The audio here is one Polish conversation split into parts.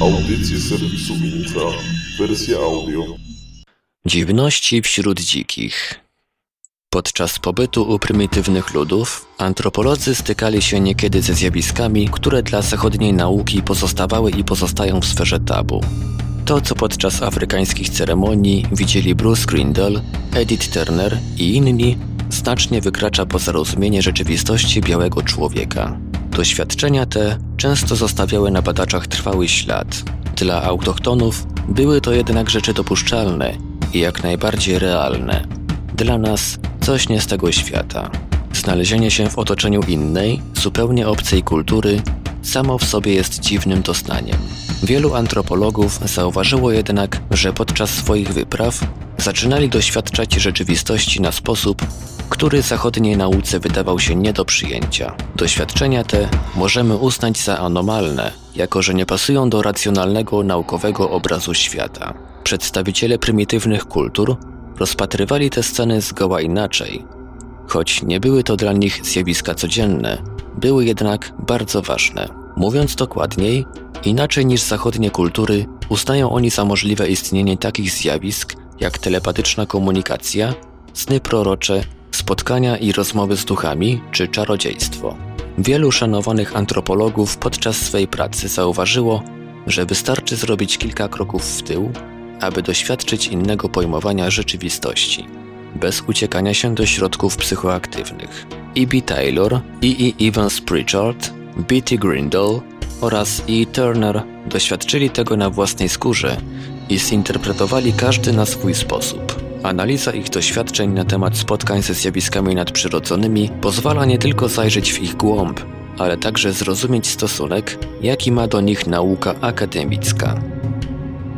Audycje serwisu Infra, wersja audio. Dziwności wśród dzikich. Podczas pobytu u prymitywnych ludów, antropolodzy stykali się niekiedy ze zjawiskami, które dla zachodniej nauki pozostawały i pozostają w sferze tabu. To, co podczas afrykańskich ceremonii widzieli Bruce Grindle, Edith Turner i inni, znacznie wykracza poza rozumienie rzeczywistości białego człowieka. Doświadczenia te często zostawiały na badaczach trwały ślad. Dla autochtonów były to jednak rzeczy dopuszczalne i jak najbardziej realne. Dla nas coś nie z tego świata. Znalezienie się w otoczeniu innej, zupełnie obcej kultury samo w sobie jest dziwnym doznaniem. Wielu antropologów zauważyło jednak, że podczas swoich wypraw zaczynali doświadczać rzeczywistości na sposób, który zachodniej nauce wydawał się nie do przyjęcia. Doświadczenia te możemy uznać za anomalne, jako że nie pasują do racjonalnego naukowego obrazu świata. Przedstawiciele prymitywnych kultur rozpatrywali te sceny zgoła inaczej. Choć nie były to dla nich zjawiska codzienne, były jednak bardzo ważne. Mówiąc dokładniej, inaczej niż zachodnie kultury, uznają oni za możliwe istnienie takich zjawisk jak telepatyczna komunikacja, sny prorocze, spotkania i rozmowy z duchami czy czarodziejstwo. Wielu szanowanych antropologów podczas swej pracy zauważyło, że wystarczy zrobić kilka kroków w tył, aby doświadczyć innego pojmowania rzeczywistości, bez uciekania się do środków psychoaktywnych. E.B. Taylor, E.E. Evans Pritchard, B.T. Grindle oraz E. Turner doświadczyli tego na własnej skórze i zinterpretowali każdy na swój sposób. Analiza ich doświadczeń na temat spotkań ze zjawiskami nadprzyrodzonymi pozwala nie tylko zajrzeć w ich głąb, ale także zrozumieć stosunek, jaki ma do nich nauka akademicka.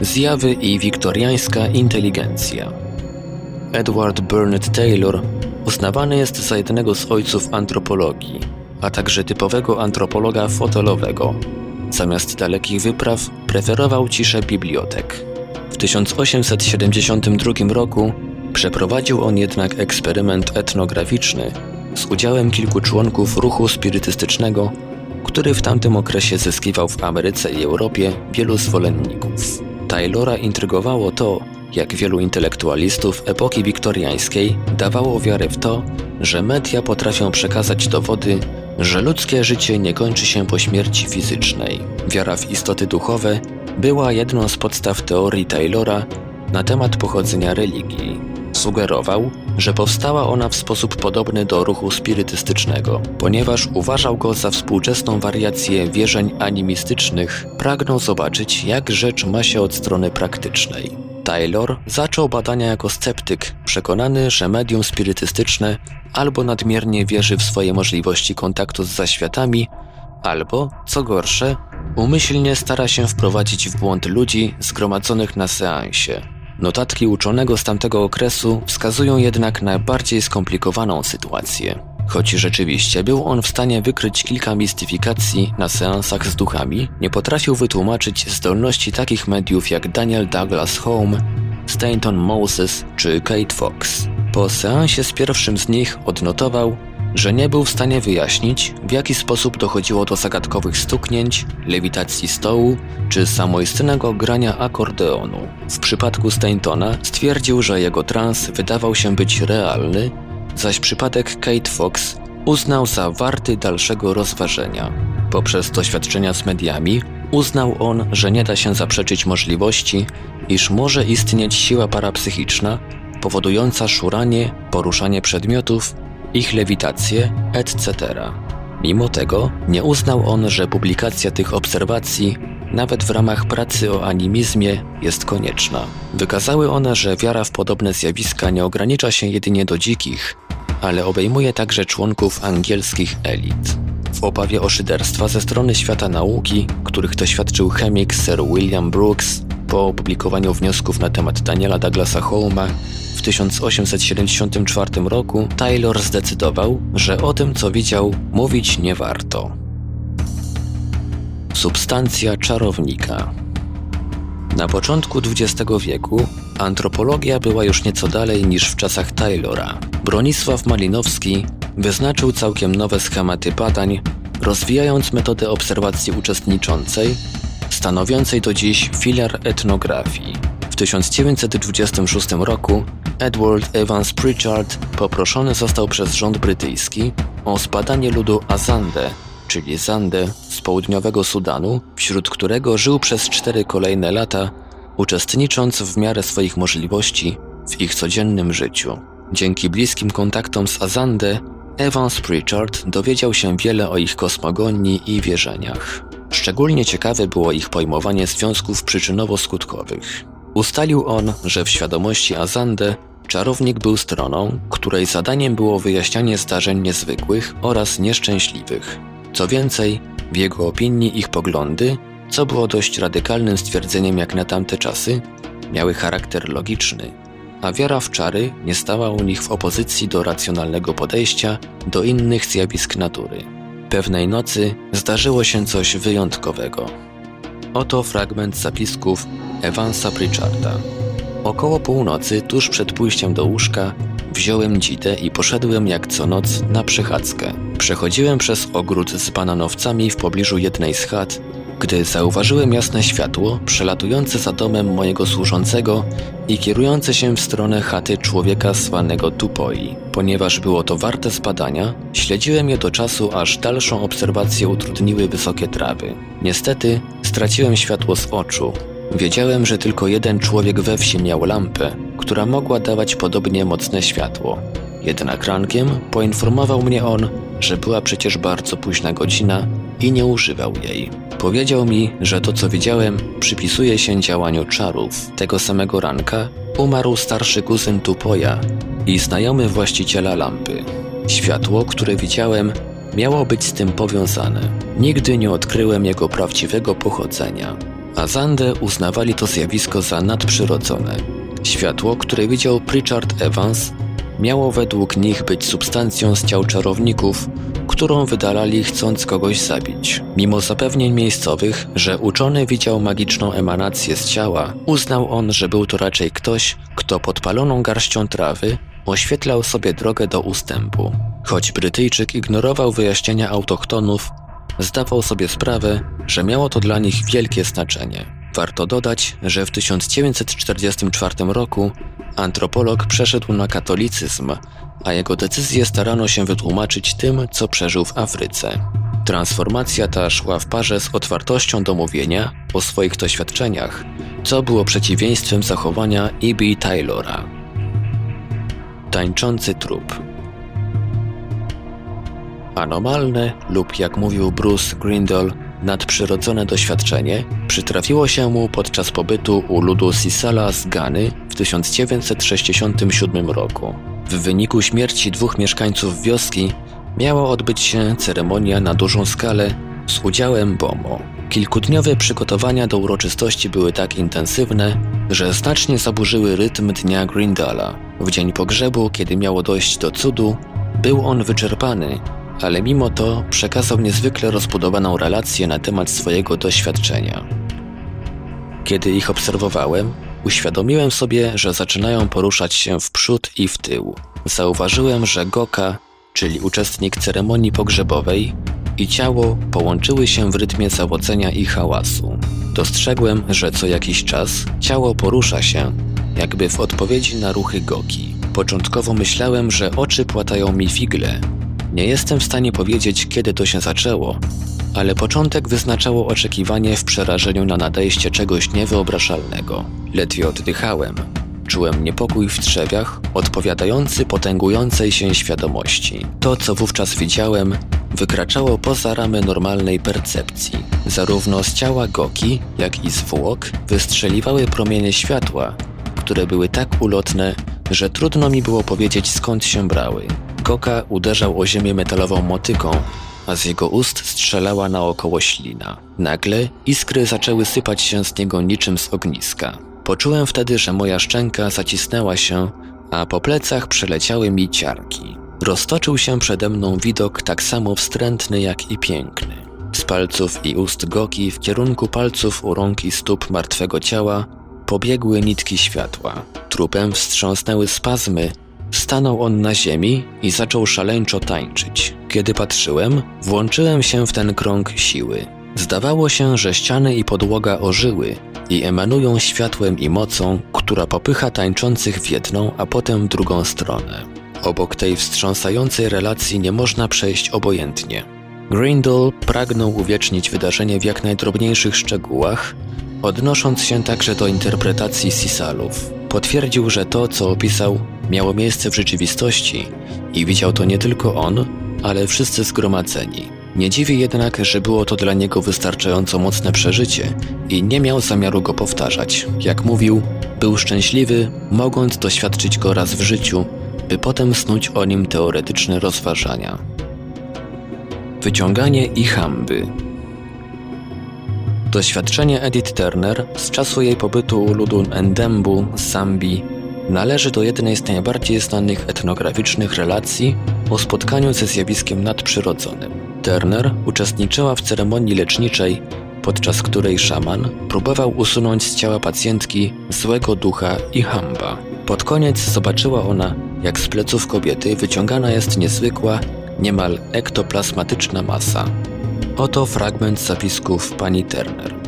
Zjawy i wiktoriańska inteligencja. Edward Burnett Taylor uznawany jest za jednego z ojców antropologii, a także typowego antropologa fotelowego. Zamiast dalekich wypraw preferował ciszę bibliotek. W 1872 roku przeprowadził on jednak eksperyment etnograficzny z udziałem kilku członków ruchu spirytystycznego, który w tamtym okresie zyskiwał w Ameryce i Europie wielu zwolenników. Taylora intrygowało to, jak wielu intelektualistów epoki wiktoriańskiej dawało wiarę w to, że media potrafią przekazać dowody, że ludzkie życie nie kończy się po śmierci fizycznej. Wiara w istoty duchowe była jedną z podstaw teorii Taylora na temat pochodzenia religii. Sugerował, że powstała ona w sposób podobny do ruchu spirytystycznego, ponieważ uważał go za współczesną wariację wierzeń animistycznych, pragnął zobaczyć, jak rzecz ma się od strony praktycznej. Taylor zaczął badania jako sceptyk, przekonany, że medium spirytystyczne albo nadmiernie wierzy w swoje możliwości kontaktu z zaświatami, albo, co gorsze, umyślnie stara się wprowadzić w błąd ludzi zgromadzonych na seansie. Notatki uczonego z tamtego okresu wskazują jednak na bardziej skomplikowaną sytuację. Choć rzeczywiście był on w stanie wykryć kilka mistyfikacji na seansach z duchami, nie potrafił wytłumaczyć zdolności takich mediów jak Daniel Douglas Home, Stanton Moses czy Kate Fox. Po seansie z pierwszym z nich odnotował, że nie był w stanie wyjaśnić, w jaki sposób dochodziło do zagadkowych stuknięć, lewitacji stołu czy samoistnego grania akordeonu. W przypadku Stantona stwierdził, że jego trans wydawał się być realny, zaś przypadek Kate Fox uznał za warty dalszego rozważenia. Poprzez doświadczenia z mediami uznał on, że nie da się zaprzeczyć możliwości, iż może istnieć siła parapsychiczna powodująca szuranie, poruszanie przedmiotów, ich lewitację, etc. Mimo tego nie uznał on, że publikacja tych obserwacji nawet w ramach pracy o animizmie jest konieczna. Wykazały one, że wiara w podobne zjawiska nie ogranicza się jedynie do dzikich, ale obejmuje także członków angielskich elit. W obawie o szyderstwa ze strony świata nauki, których doświadczył chemik Sir William Brooks po opublikowaniu wniosków na temat Daniela Douglasa Holma w 1874 roku, Taylor zdecydował, że o tym co widział mówić nie warto. Substancja czarownika. Na początku XX wieku antropologia była już nieco dalej niż w czasach Taylora. Bronisław Malinowski wyznaczył całkiem nowe schematy badań, rozwijając metodę obserwacji uczestniczącej stanowiącej do dziś filar etnografii. W 1926 roku Edward Evans Pritchard poproszony został przez rząd brytyjski o zbadanie ludu Azande, czyli Zande z południowego Sudanu, wśród którego żył przez cztery kolejne lata, uczestnicząc w miarę swoich możliwości w ich codziennym życiu. Dzięki bliskim kontaktom z Azande, Evans Pritchard dowiedział się wiele o ich kosmogonii i wierzeniach. Szczególnie ciekawe było ich pojmowanie związków przyczynowo-skutkowych. Ustalił on, że w świadomości Azande czarownik był stroną, której zadaniem było wyjaśnianie zdarzeń niezwykłych oraz nieszczęśliwych. Co więcej, w jego opinii ich poglądy, co było dość radykalnym stwierdzeniem jak na tamte czasy, miały charakter logiczny, a wiara w czary nie stała u nich w opozycji do racjonalnego podejścia do innych zjawisk natury. Pewnej nocy zdarzyło się coś wyjątkowego. Oto fragment zapisków Evansa Pritcharda. Około północy, tuż przed pójściem do łóżka, wziąłem dzidę i poszedłem jak co noc na przechadzkę. Przechodziłem przez ogród z bananowcami w pobliżu jednej z chat, gdy zauważyłem jasne światło przelatujące za domem mojego służącego i kierujące się w stronę chaty człowieka zwanego Tupoi. Ponieważ było to warte zbadania, śledziłem je do czasu, aż dalszą obserwację utrudniły wysokie trawy. Niestety, straciłem światło z oczu. Wiedziałem, że tylko jeden człowiek we wsi miał lampę, która mogła dawać podobnie mocne światło. Jednak rankiem poinformował mnie on, że była przecież bardzo późna godzina i nie używał jej. Powiedział mi, że to co widziałem przypisuje się działaniu czarów. Tego samego ranka umarł starszy kuzyn Tupoja i znajomy właściciela lampy. Światło, które widziałem, miało być z tym powiązane. Nigdy nie odkryłem jego prawdziwego pochodzenia. A Zandę uznawali to zjawisko za nadprzyrodzone. Światło, które widział Pritchard Evans, miało według nich być substancją z ciał czarowników, którą wydalali chcąc kogoś zabić. Mimo zapewnień miejscowych, że uczony widział magiczną emanację z ciała, uznał on, że był to raczej ktoś, kto podpaloną garścią trawy oświetlał sobie drogę do ustępu. Choć Brytyjczyk ignorował wyjaśnienia autochtonów, zdawał sobie sprawę, że miało to dla nich wielkie znaczenie. Warto dodać, że w 1944 roku antropolog przeszedł na katolicyzm, a jego decyzję starano się wytłumaczyć tym, co przeżył w Afryce. Transformacja ta szła w parze z otwartością do mówienia o swoich doświadczeniach, co było przeciwieństwem zachowania E.B. Taylora. Tańczący trup Anomalne lub jak mówił Bruce Grindle, nadprzyrodzone doświadczenie przytrafiło się mu podczas pobytu u ludu Sisala z Gany w 1967 roku. W wyniku śmierci dwóch mieszkańców wioski miała odbyć się ceremonia na dużą skalę z udziałem Bomo. Kilkudniowe przygotowania do uroczystości były tak intensywne, że znacznie zaburzyły rytm dnia Grindala. W dzień pogrzebu, kiedy miało dojść do cudu, był on wyczerpany, ale mimo to przekazał niezwykle rozbudowaną relację na temat swojego doświadczenia. Kiedy ich obserwowałem, uświadomiłem sobie, że zaczynają poruszać się w przód i w tył. Zauważyłem, że Goka, czyli uczestnik ceremonii pogrzebowej, i ciało połączyły się w rytmie zawodzenia i hałasu. Dostrzegłem, że co jakiś czas ciało porusza się, jakby w odpowiedzi na ruchy Goki. Początkowo myślałem, że oczy płatają mi figle. Nie jestem w stanie powiedzieć, kiedy to się zaczęło, ale początek wyznaczało oczekiwanie w przerażeniu na nadejście czegoś niewyobrażalnego. Ledwie oddychałem. Czułem niepokój w trzewiach, odpowiadający potęgującej się świadomości. To, co wówczas widziałem, wykraczało poza ramy normalnej percepcji. Zarówno z ciała Goki, jak i zwłok wystrzeliwały promienie światła, które były tak ulotne, że trudno mi było powiedzieć skąd się brały. Goka uderzał o ziemię metalową motyką, a z jego ust strzelała naokoło ślina. Nagle iskry zaczęły sypać się z niego niczym z ogniska. Poczułem wtedy, że moja szczęka zacisnęła się, a po plecach przeleciały mi ciarki. Roztoczył się przede mną widok tak samo wstrętny jak i piękny. Z palców i ust Goki w kierunku palców u rąk i stóp martwego ciała pobiegły nitki światła. Trupem wstrząsnęły spazmy, stanął on na ziemi i zaczął szaleńczo tańczyć. Kiedy patrzyłem, włączyłem się w ten krąg siły. Zdawało się, że ściany i podłoga ożyły i emanują światłem i mocą, która popycha tańczących w jedną, a potem w drugą stronę. Obok tej wstrząsającej relacji nie można przejść obojętnie. Grindel pragnął uwiecznić wydarzenie w jak najdrobniejszych szczegółach, odnosząc się także do interpretacji Sisalów. Potwierdził, że to, co opisał, miało miejsce w rzeczywistości i widział to nie tylko on, ale wszyscy zgromadzeni. Nie dziwi jednak, że było to dla niego wystarczająco mocne przeżycie i nie miał zamiaru go powtarzać. Jak mówił, był szczęśliwy, mogąc doświadczyć go raz w życiu, by potem snuć o nim teoretyczne rozważania. Wyciąganie i hamby. Doświadczenie Edith Turner z czasu jej pobytu u ludu Ndembu z Zambii należy do jednej z najbardziej znanych etnograficznych relacji o spotkaniu ze zjawiskiem nadprzyrodzonym. Turner uczestniczyła w ceremonii leczniczej, podczas której szaman próbował usunąć z ciała pacjentki złego ducha i hamba. Pod koniec zobaczyła ona, jak z pleców kobiety wyciągana jest niezwykła, niemal ektoplazmatyczna masa. Oto fragment zapisków pani Turner.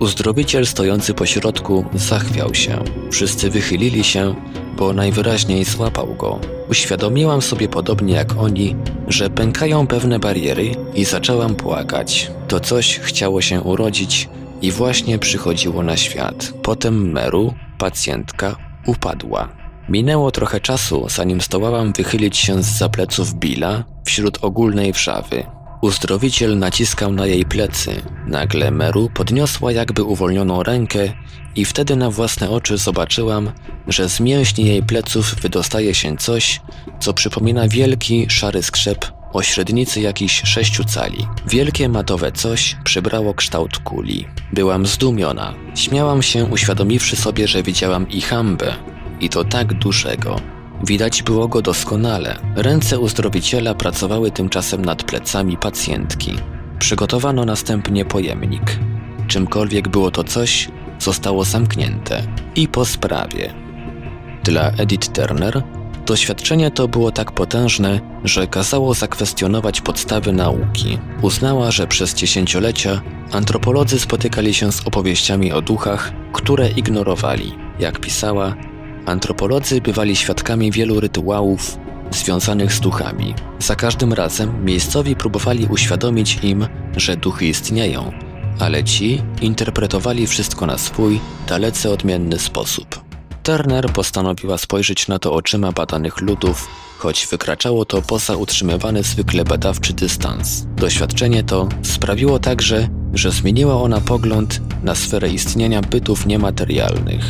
Uzdrowiciel stojący po środku zachwiał się. Wszyscy wychylili się, bo najwyraźniej złapał go. Uświadomiłam sobie podobnie jak oni, że pękają pewne bariery i zaczęłam płakać. To coś chciało się urodzić i właśnie przychodziło na świat. Potem Meru, pacjentka, upadła. Minęło trochę czasu, zanim zdołałam wychylić się z zapleców Billa wśród ogólnej wrzawy. Uzdrowiciel naciskał na jej plecy. Nagle Meru podniosła jakby uwolnioną rękę i wtedy na własne oczy zobaczyłam, że z mięśni jej pleców wydostaje się coś, co przypomina wielki, szary skrzep o średnicy jakichś sześciu cali. Wielkie matowe coś przybrało kształt kuli. Byłam zdumiona. Śmiałam się, uświadomiwszy sobie, że widziałam i hambę. I to tak dużego. Widać było go doskonale. Ręce uzdrowiciela pracowały tymczasem nad plecami pacjentki. Przygotowano następnie pojemnik. Czymkolwiek było to coś, zostało zamknięte. I po sprawie. Dla Edith Turner doświadczenie to było tak potężne, że kazało zakwestionować podstawy nauki. Uznała, że przez dziesięciolecia antropolodzy spotykali się z opowieściami o duchach, które ignorowali. Jak pisała, Antropolodzy bywali świadkami wielu rytuałów związanych z duchami. Za każdym razem miejscowi próbowali uświadomić im, że duchy istnieją, ale ci interpretowali wszystko na swój, dalece odmienny sposób. Turner postanowiła spojrzeć na to oczyma badanych ludów, choć wykraczało to poza utrzymywany zwykle badawczy dystans. Doświadczenie to sprawiło także, że zmieniła ona pogląd na sferę istnienia bytów niematerialnych.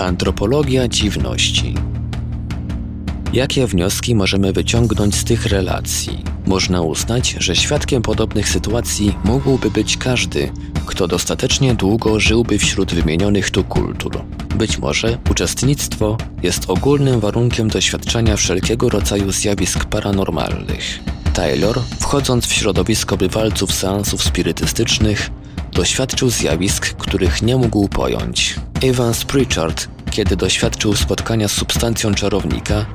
Antropologia dziwności. Jakie wnioski możemy wyciągnąć z tych relacji? Można uznać, że świadkiem podobnych sytuacji mógłby być każdy, kto dostatecznie długo żyłby wśród wymienionych tu kultur. Być może uczestnictwo jest ogólnym warunkiem doświadczenia wszelkiego rodzaju zjawisk paranormalnych. Taylor, wchodząc w środowisko bywalców seansów spirytystycznych, doświadczył zjawisk, których nie mógł pojąć. Evans Pritchard, kiedy doświadczył spotkania z substancją czarownika,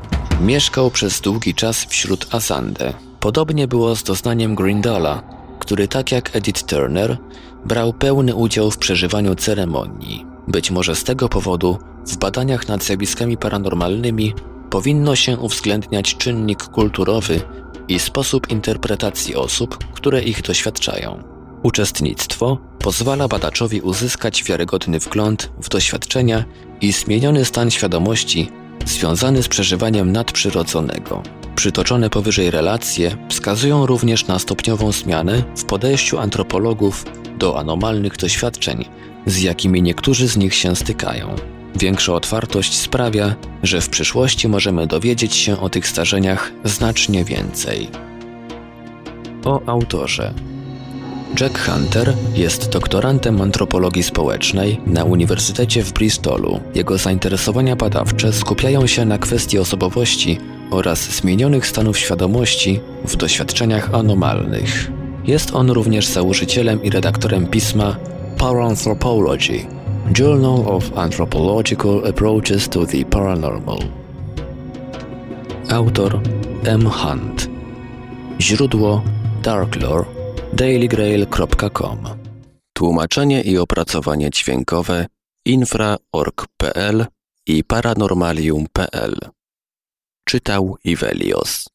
mieszkał przez długi czas wśród Asande. Podobnie było z doznaniem Grindala, który tak jak Edith Turner brał pełny udział w przeżywaniu ceremonii. Być może z tego powodu w badaniach nad zjawiskami paranormalnymi powinno się uwzględniać czynnik kulturowy i sposób interpretacji osób, które ich doświadczają. Uczestnictwo pozwala badaczowi uzyskać wiarygodny wgląd w doświadczenia i zmieniony stan świadomości związany z przeżywaniem nadprzyrodzonego. Przytoczone powyżej relacje wskazują również na stopniową zmianę w podejściu antropologów do anomalnych doświadczeń, z jakimi niektórzy z nich się stykają. Większa otwartość sprawia, że w przyszłości możemy dowiedzieć się o tych zdarzeniach znacznie więcej. O autorze Jack Hunter jest doktorantem antropologii społecznej na Uniwersytecie w Bristolu. Jego zainteresowania badawcze skupiają się na kwestii osobowości oraz zmienionych stanów świadomości w doświadczeniach anomalnych. Jest on również założycielem i redaktorem pisma Paranthropology, Journal of Anthropological Approaches to the Paranormal. Autor M. Hunt Źródło Darklore dailygrail.com Tłumaczenie i opracowanie dźwiękowe infra.org.pl i paranormalium.pl Czytał Ivelios